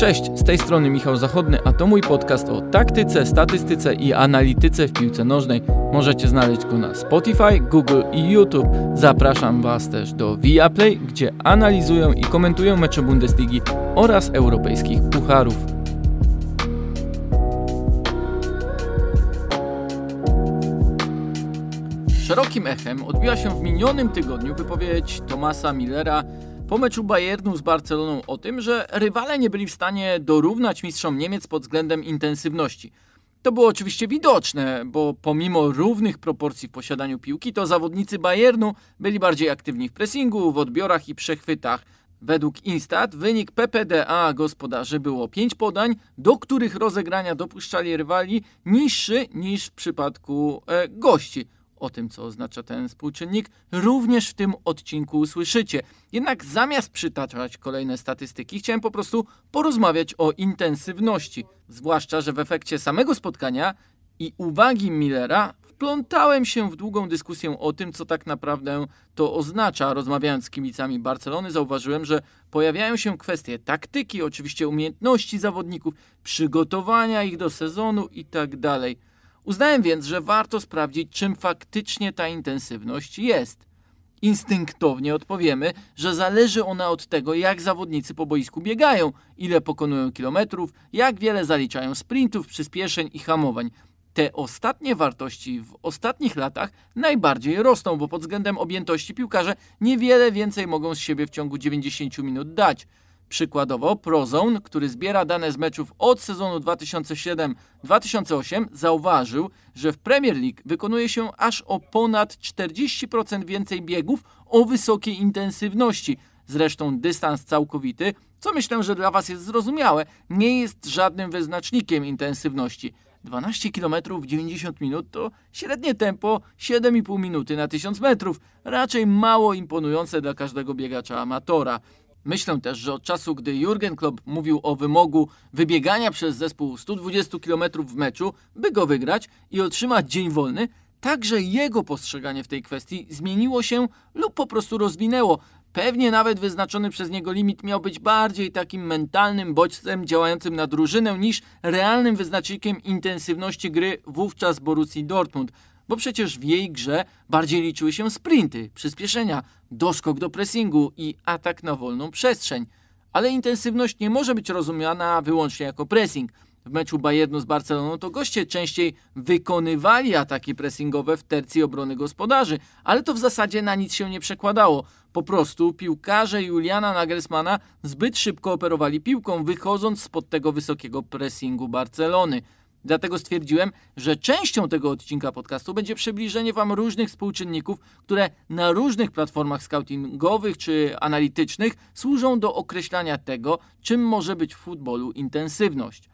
Cześć, z tej strony Michał Zachodny, a to mój podcast o taktyce, statystyce i analityce w piłce nożnej. Możecie znaleźć go na Spotify, Google i YouTube. Zapraszam Was też do Viaplay, gdzie analizują i komentują mecze Bundesligi oraz europejskich pucharów. Szerokim echem odbiła się w minionym tygodniu wypowiedź Tomasa Millera po meczu Bayernu z Barceloną o tym, że rywale nie byli w stanie dorównać mistrzom Niemiec pod względem intensywności. To było oczywiście widoczne, bo pomimo równych proporcji w posiadaniu piłki, to zawodnicy Bayernu byli bardziej aktywni w pressingu, w odbiorach i przechwytach. Według Instat wynik PPDA gospodarzy było 5 podań, do których rozegrania dopuszczali rywali niższy niż w przypadku e, gości. O tym, co oznacza ten współczynnik, również w tym odcinku usłyszycie. Jednak zamiast przytaczać kolejne statystyki, chciałem po prostu porozmawiać o intensywności. Zwłaszcza, że w efekcie samego spotkania i uwagi Millera wplątałem się w długą dyskusję o tym, co tak naprawdę to oznacza. Rozmawiając z kibicami Barcelony, zauważyłem, że pojawiają się kwestie taktyki, oczywiście umiejętności zawodników, przygotowania ich do sezonu itd. Uznałem więc, że warto sprawdzić, czym faktycznie ta intensywność jest. Instynktownie odpowiemy, że zależy ona od tego, jak zawodnicy po boisku biegają, ile pokonują kilometrów, jak wiele zaliczają sprintów, przyspieszeń i hamowań. Te ostatnie wartości w ostatnich latach najbardziej rosną, bo pod względem objętości piłkarze niewiele więcej mogą z siebie w ciągu 90 minut dać. Przykładowo Prozone, który zbiera dane z meczów od sezonu 2007-2008, zauważył, że w Premier League wykonuje się aż o ponad 40% więcej biegów o wysokiej intensywności. Zresztą dystans całkowity, co myślę, że dla Was jest zrozumiałe, nie jest żadnym wyznacznikiem intensywności. 12 km w 90 minut to średnie tempo 7,5 minuty na 1000 metrów, raczej mało imponujące dla każdego biegacza amatora. Myślę też, że od czasu, gdy Jurgen Klopp mówił o wymogu wybiegania przez zespół 120 km w meczu, by go wygrać i otrzymać dzień wolny, także jego postrzeganie w tej kwestii zmieniło się lub po prostu rozwinęło. Pewnie nawet wyznaczony przez niego limit miał być bardziej takim mentalnym bodźcem działającym na drużynę niż realnym wyznacznikiem intensywności gry wówczas Borussii Dortmund bo przecież w jej grze bardziej liczyły się sprinty, przyspieszenia, doskok do pressingu i atak na wolną przestrzeń. Ale intensywność nie może być rozumiana wyłącznie jako pressing. W meczu Bayernu z Barceloną to goście częściej wykonywali ataki pressingowe w tercji obrony gospodarzy, ale to w zasadzie na nic się nie przekładało. Po prostu piłkarze Juliana Nagelsmana zbyt szybko operowali piłką, wychodząc spod tego wysokiego pressingu Barcelony. Dlatego stwierdziłem, że częścią tego odcinka podcastu będzie przybliżenie Wam różnych współczynników, które na różnych platformach scoutingowych czy analitycznych służą do określania tego, czym może być w futbolu intensywność.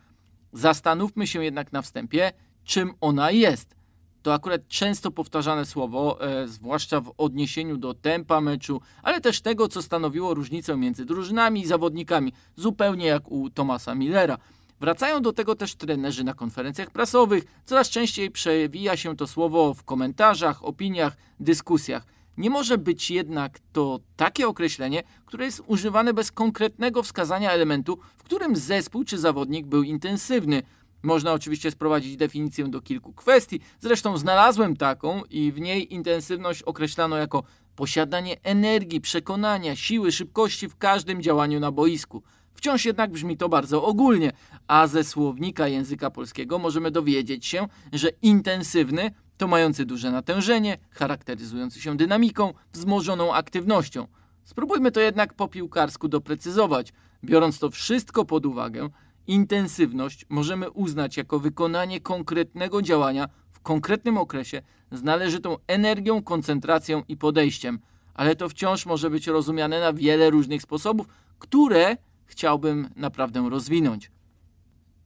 Zastanówmy się jednak na wstępie, czym ona jest. To akurat często powtarzane słowo, e, zwłaszcza w odniesieniu do tempa meczu, ale też tego, co stanowiło różnicę między drużynami i zawodnikami, zupełnie jak u Tomasa Millera. Wracają do tego też trenerzy na konferencjach prasowych. Coraz częściej przewija się to słowo w komentarzach, opiniach, dyskusjach. Nie może być jednak to takie określenie, które jest używane bez konkretnego wskazania elementu, w którym zespół czy zawodnik był intensywny. Można oczywiście sprowadzić definicję do kilku kwestii, zresztą znalazłem taką i w niej intensywność określano jako posiadanie energii, przekonania, siły, szybkości w każdym działaniu na boisku. Wciąż jednak brzmi to bardzo ogólnie, a ze słownika języka polskiego możemy dowiedzieć się, że intensywny to mający duże natężenie, charakteryzujący się dynamiką, wzmożoną aktywnością. Spróbujmy to jednak po piłkarsku doprecyzować. Biorąc to wszystko pod uwagę, intensywność możemy uznać jako wykonanie konkretnego działania w konkretnym okresie z należytą energią, koncentracją i podejściem. Ale to wciąż może być rozumiane na wiele różnych sposobów, które chciałbym naprawdę rozwinąć.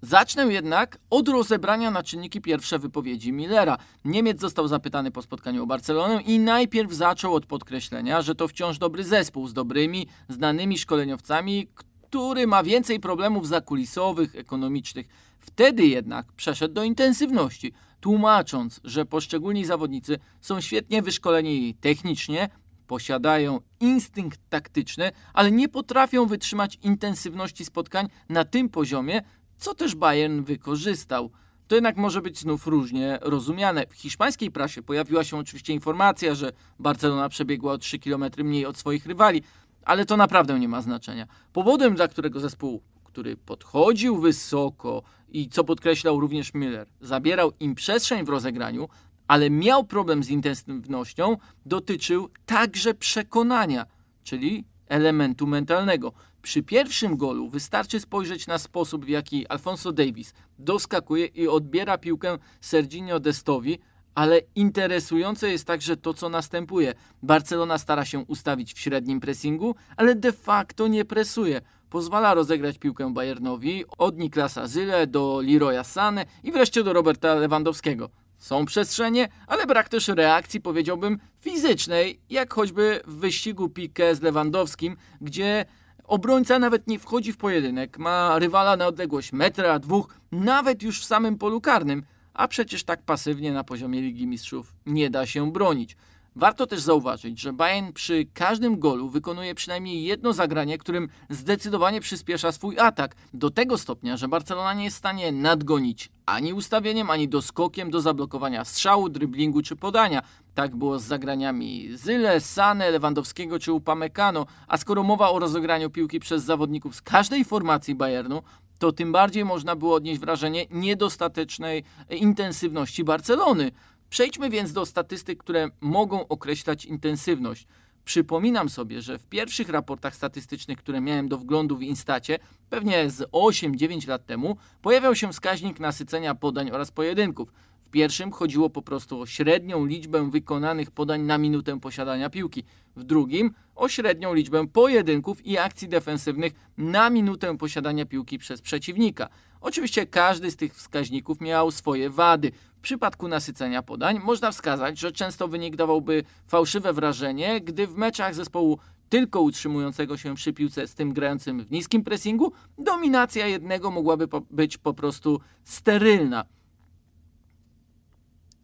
Zacznę jednak od rozebrania na czynniki pierwsze wypowiedzi Millera. Niemiec został zapytany po spotkaniu o Barcelonę i najpierw zaczął od podkreślenia, że to wciąż dobry zespół z dobrymi, znanymi szkoleniowcami, który ma więcej problemów zakulisowych, ekonomicznych. Wtedy jednak przeszedł do intensywności, tłumacząc, że poszczególni zawodnicy są świetnie wyszkoleni technicznie, posiadają instynkt taktyczny, ale nie potrafią wytrzymać intensywności spotkań na tym poziomie, co też Bayern wykorzystał. To jednak może być znów różnie rozumiane. W hiszpańskiej prasie pojawiła się oczywiście informacja, że Barcelona przebiegła o 3 km mniej od swoich rywali, ale to naprawdę nie ma znaczenia. Powodem, dla którego zespół, który podchodził wysoko i co podkreślał również Miller, zabierał im przestrzeń w rozegraniu, ale miał problem z intensywnością, dotyczył także przekonania, czyli elementu mentalnego. Przy pierwszym golu wystarczy spojrzeć na sposób, w jaki Alfonso Davis doskakuje i odbiera piłkę Serginio Destowi, ale interesujące jest także to, co następuje. Barcelona stara się ustawić w średnim pressingu, ale de facto nie presuje. Pozwala rozegrać piłkę Bayernowi od Niklasa Zyle do Leroya Sane i wreszcie do Roberta Lewandowskiego. Są przestrzenie, ale brak też reakcji, powiedziałbym, fizycznej, jak choćby w wyścigu Piqué z Lewandowskim, gdzie obrońca nawet nie wchodzi w pojedynek, ma rywala na odległość metra, dwóch, nawet już w samym polu karnym, a przecież tak pasywnie na poziomie Ligi Mistrzów nie da się bronić. Warto też zauważyć, że Bayern przy każdym golu wykonuje przynajmniej jedno zagranie, którym zdecydowanie przyspiesza swój atak. Do tego stopnia, że Barcelona nie jest w stanie nadgonić ani ustawieniem, ani doskokiem do zablokowania strzału, dryblingu czy podania. Tak było z zagraniami Zyle, Sane, Lewandowskiego czy Upamecano, a skoro mowa o rozegraniu piłki przez zawodników z każdej formacji Bayernu, to tym bardziej można było odnieść wrażenie niedostatecznej intensywności Barcelony. Przejdźmy więc do statystyk, które mogą określać intensywność. Przypominam sobie, że w pierwszych raportach statystycznych, które miałem do wglądu w Instacie, pewnie z 8-9 lat temu, pojawiał się wskaźnik nasycenia podań oraz pojedynków. W pierwszym chodziło po prostu o średnią liczbę wykonanych podań na minutę posiadania piłki. W drugim o średnią liczbę pojedynków i akcji defensywnych na minutę posiadania piłki przez przeciwnika. Oczywiście każdy z tych wskaźników miał swoje wady. W przypadku nasycenia podań można wskazać, że często wynik dawałby fałszywe wrażenie, gdy w meczach zespołu tylko utrzymującego się przy piłce z tym grającym w niskim pressingu, dominacja jednego mogłaby po być po prostu sterylna.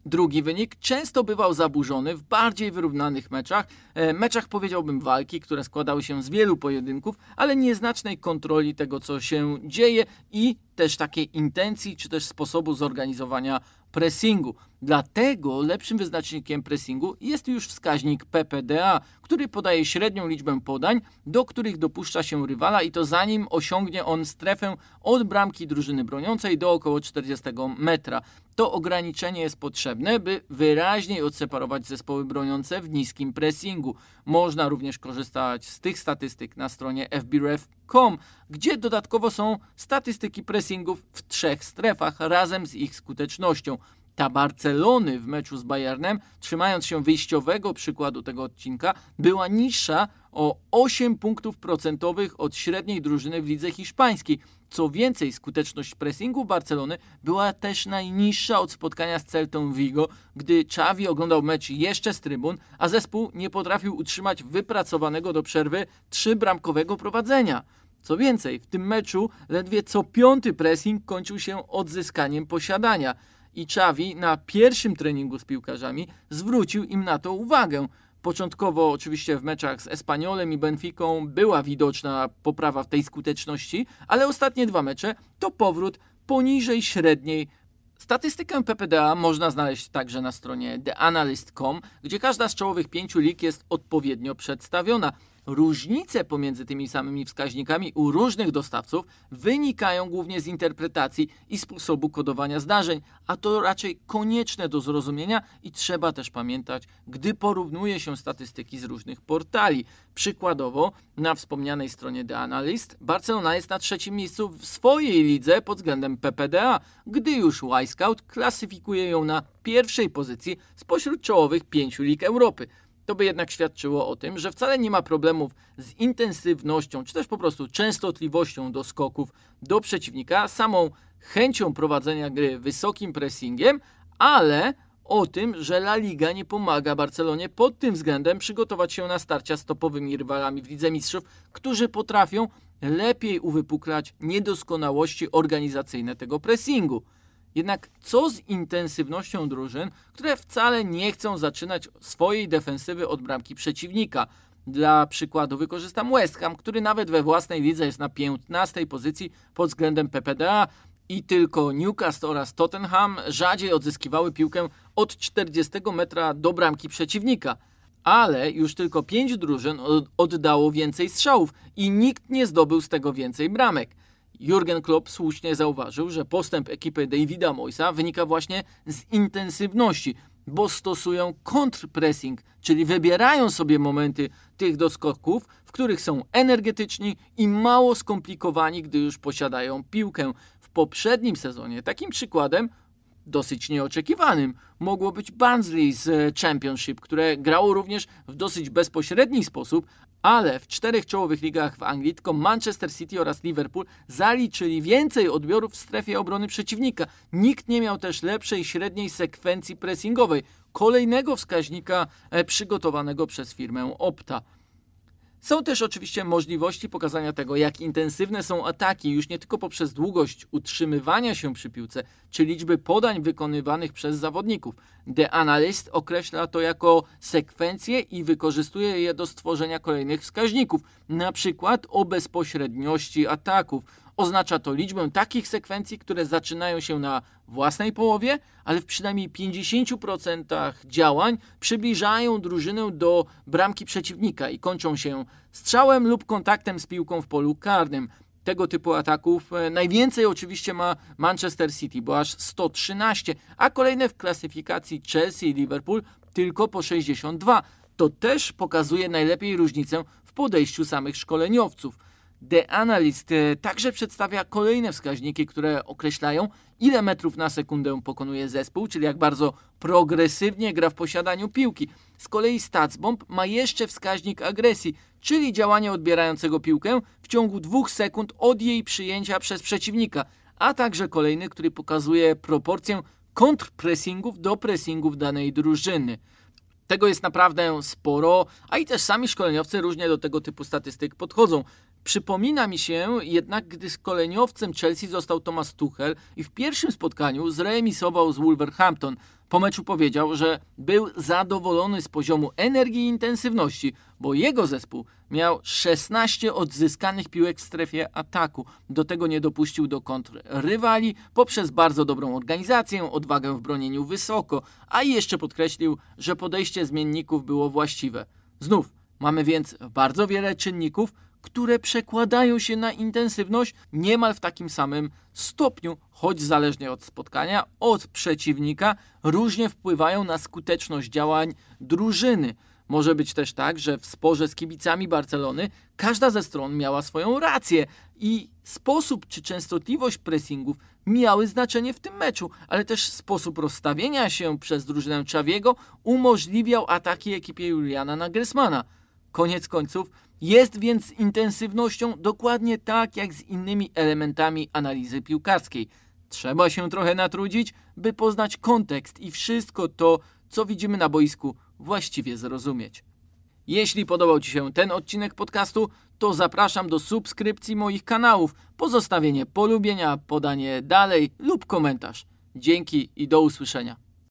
Drugi wynik często bywał zaburzony w bardziej wyrównanych meczach, e, meczach powiedziałbym walki, które składały się z wielu pojedynków, ale nieznacznej kontroli tego, co się dzieje i też takiej intencji, czy też sposobu zorganizowania pressingu. Dlatego lepszym wyznacznikiem pressingu jest już wskaźnik PPDA, który podaje średnią liczbę podań, do których dopuszcza się rywala i to zanim osiągnie on strefę od bramki drużyny broniącej do około 40 metra. To ograniczenie jest potrzebne, by wyraźniej odseparować zespoły broniące w niskim pressingu. Można również korzystać z tych statystyk na stronie fbref.com, gdzie dodatkowo są statystyki pressingów w trzech strefach razem z ich skutecznością. Ta Barcelony w meczu z Bayernem, trzymając się wyjściowego przykładu tego odcinka, była niższa o 8 punktów procentowych od średniej drużyny w lidze hiszpańskiej. Co więcej, skuteczność pressingu Barcelony była też najniższa od spotkania z Celtą Vigo, gdy Xavi oglądał mecz jeszcze z trybun, a zespół nie potrafił utrzymać wypracowanego do przerwy trzybramkowego prowadzenia. Co więcej, w tym meczu ledwie co piąty pressing kończył się odzyskaniem posiadania i Xavi na pierwszym treningu z piłkarzami zwrócił im na to uwagę. Początkowo oczywiście w meczach z Espaniolem i Benficą była widoczna poprawa w tej skuteczności, ale ostatnie dwa mecze to powrót poniżej średniej Statystykę PPDA można znaleźć także na stronie theanalyst.com, gdzie każda z czołowych pięciu lig jest odpowiednio przedstawiona. Różnice pomiędzy tymi samymi wskaźnikami u różnych dostawców wynikają głównie z interpretacji i sposobu kodowania zdarzeń, a to raczej konieczne do zrozumienia i trzeba też pamiętać, gdy porównuje się statystyki z różnych portali. Przykładowo, na wspomnianej stronie The Analyst, Barcelona jest na trzecim miejscu w swojej lidze pod względem PPDA, gdy już Y-Scout klasyfikuje ją na pierwszej pozycji spośród czołowych pięciu lig Europy. To by jednak świadczyło o tym, że wcale nie ma problemów z intensywnością, czy też po prostu częstotliwością do skoków do przeciwnika, samą chęcią prowadzenia gry wysokim pressingiem, ale o tym, że La Liga nie pomaga Barcelonie pod tym względem przygotować się na starcia z topowymi rywalami w Lidze Mistrzów, którzy potrafią lepiej uwypuklać niedoskonałości organizacyjne tego pressingu. Jednak co z intensywnością drużyn, które wcale nie chcą zaczynać swojej defensywy od bramki przeciwnika? Dla przykładu wykorzystam West Ham, który nawet we własnej lidze jest na 15 pozycji pod względem PPDA i tylko Newcastle oraz Tottenham rzadziej odzyskiwały piłkę od 40 metra do bramki przeciwnika. Ale już tylko 5 drużyn oddało więcej strzałów i nikt nie zdobył z tego więcej bramek. Jurgen Klopp słusznie zauważył, że postęp ekipy Davida Moisa wynika właśnie z intensywności, bo stosują kontrpressing, czyli wybierają sobie momenty tych doskoków, w których są energetyczni i mało skomplikowani, gdy już posiadają piłkę. W poprzednim sezonie takim przykładem dosyć nieoczekiwanym mogło być Barnsley z Championship, które grało również w dosyć bezpośredni sposób, ale w czterech czołowych ligach w Anglii tylko Manchester City oraz Liverpool zaliczyli więcej odbiorów w strefie obrony przeciwnika. Nikt nie miał też lepszej średniej sekwencji pressingowej, kolejnego wskaźnika e, przygotowanego przez firmę Opta. Są też oczywiście możliwości pokazania tego, jak intensywne są ataki, już nie tylko poprzez długość utrzymywania się przy piłce, czy liczby podań wykonywanych przez zawodników. The Analyst określa to jako sekwencje i wykorzystuje je do stworzenia kolejnych wskaźników, na przykład o bezpośredniości ataków. Oznacza to liczbę takich sekwencji, które zaczynają się na własnej połowie, ale w przynajmniej 50% działań przybliżają drużynę do bramki przeciwnika i kończą się strzałem lub kontaktem z piłką w polu karnym. Tego typu ataków e, najwięcej oczywiście ma Manchester City, bo aż 113, a kolejne w klasyfikacji Chelsea i Liverpool tylko po 62. To też pokazuje najlepiej różnicę w podejściu samych szkoleniowców. The Analyst e, także przedstawia kolejne wskaźniki, które określają, ile metrów na sekundę pokonuje zespół, czyli jak bardzo progresywnie gra w posiadaniu piłki. Z kolei StatsBomb ma jeszcze wskaźnik agresji, czyli działanie odbierającego piłkę w ciągu dwóch sekund od jej przyjęcia przez przeciwnika, a także kolejny, który pokazuje proporcję kontrpressingów do pressingów danej drużyny. Tego jest naprawdę sporo, a i też sami szkoleniowcy różnie do tego typu statystyk podchodzą. Przypomina mi się jednak, gdy szkoleniowcem Chelsea został Thomas Tuchel i w pierwszym spotkaniu zremisował z Wolverhampton. Po meczu powiedział, że był zadowolony z poziomu energii i intensywności, bo jego zespół miał 16 odzyskanych piłek w strefie ataku. Do tego nie dopuścił do kontr rywali poprzez bardzo dobrą organizację, odwagę w bronieniu wysoko, a jeszcze podkreślił, że podejście zmienników było właściwe. Znów mamy więc bardzo wiele czynników, które przekładają się na intensywność niemal w takim samym stopniu, choć zależnie od spotkania, od przeciwnika, różnie wpływają na skuteczność działań drużyny. Może być też tak, że w sporze z kibicami Barcelony każda ze stron miała swoją rację i sposób czy częstotliwość pressingów miały znaczenie w tym meczu, ale też sposób rozstawienia się przez drużynę Czawiego umożliwiał ataki ekipie Juliana Nagelsmana. Koniec końców jest więc z intensywnością dokładnie tak jak z innymi elementami analizy piłkarskiej. Trzeba się trochę natrudzić, by poznać kontekst i wszystko to, co widzimy na boisku, właściwie zrozumieć. Jeśli podobał Ci się ten odcinek podcastu, to zapraszam do subskrypcji moich kanałów, pozostawienie polubienia, podanie dalej lub komentarz. Dzięki i do usłyszenia.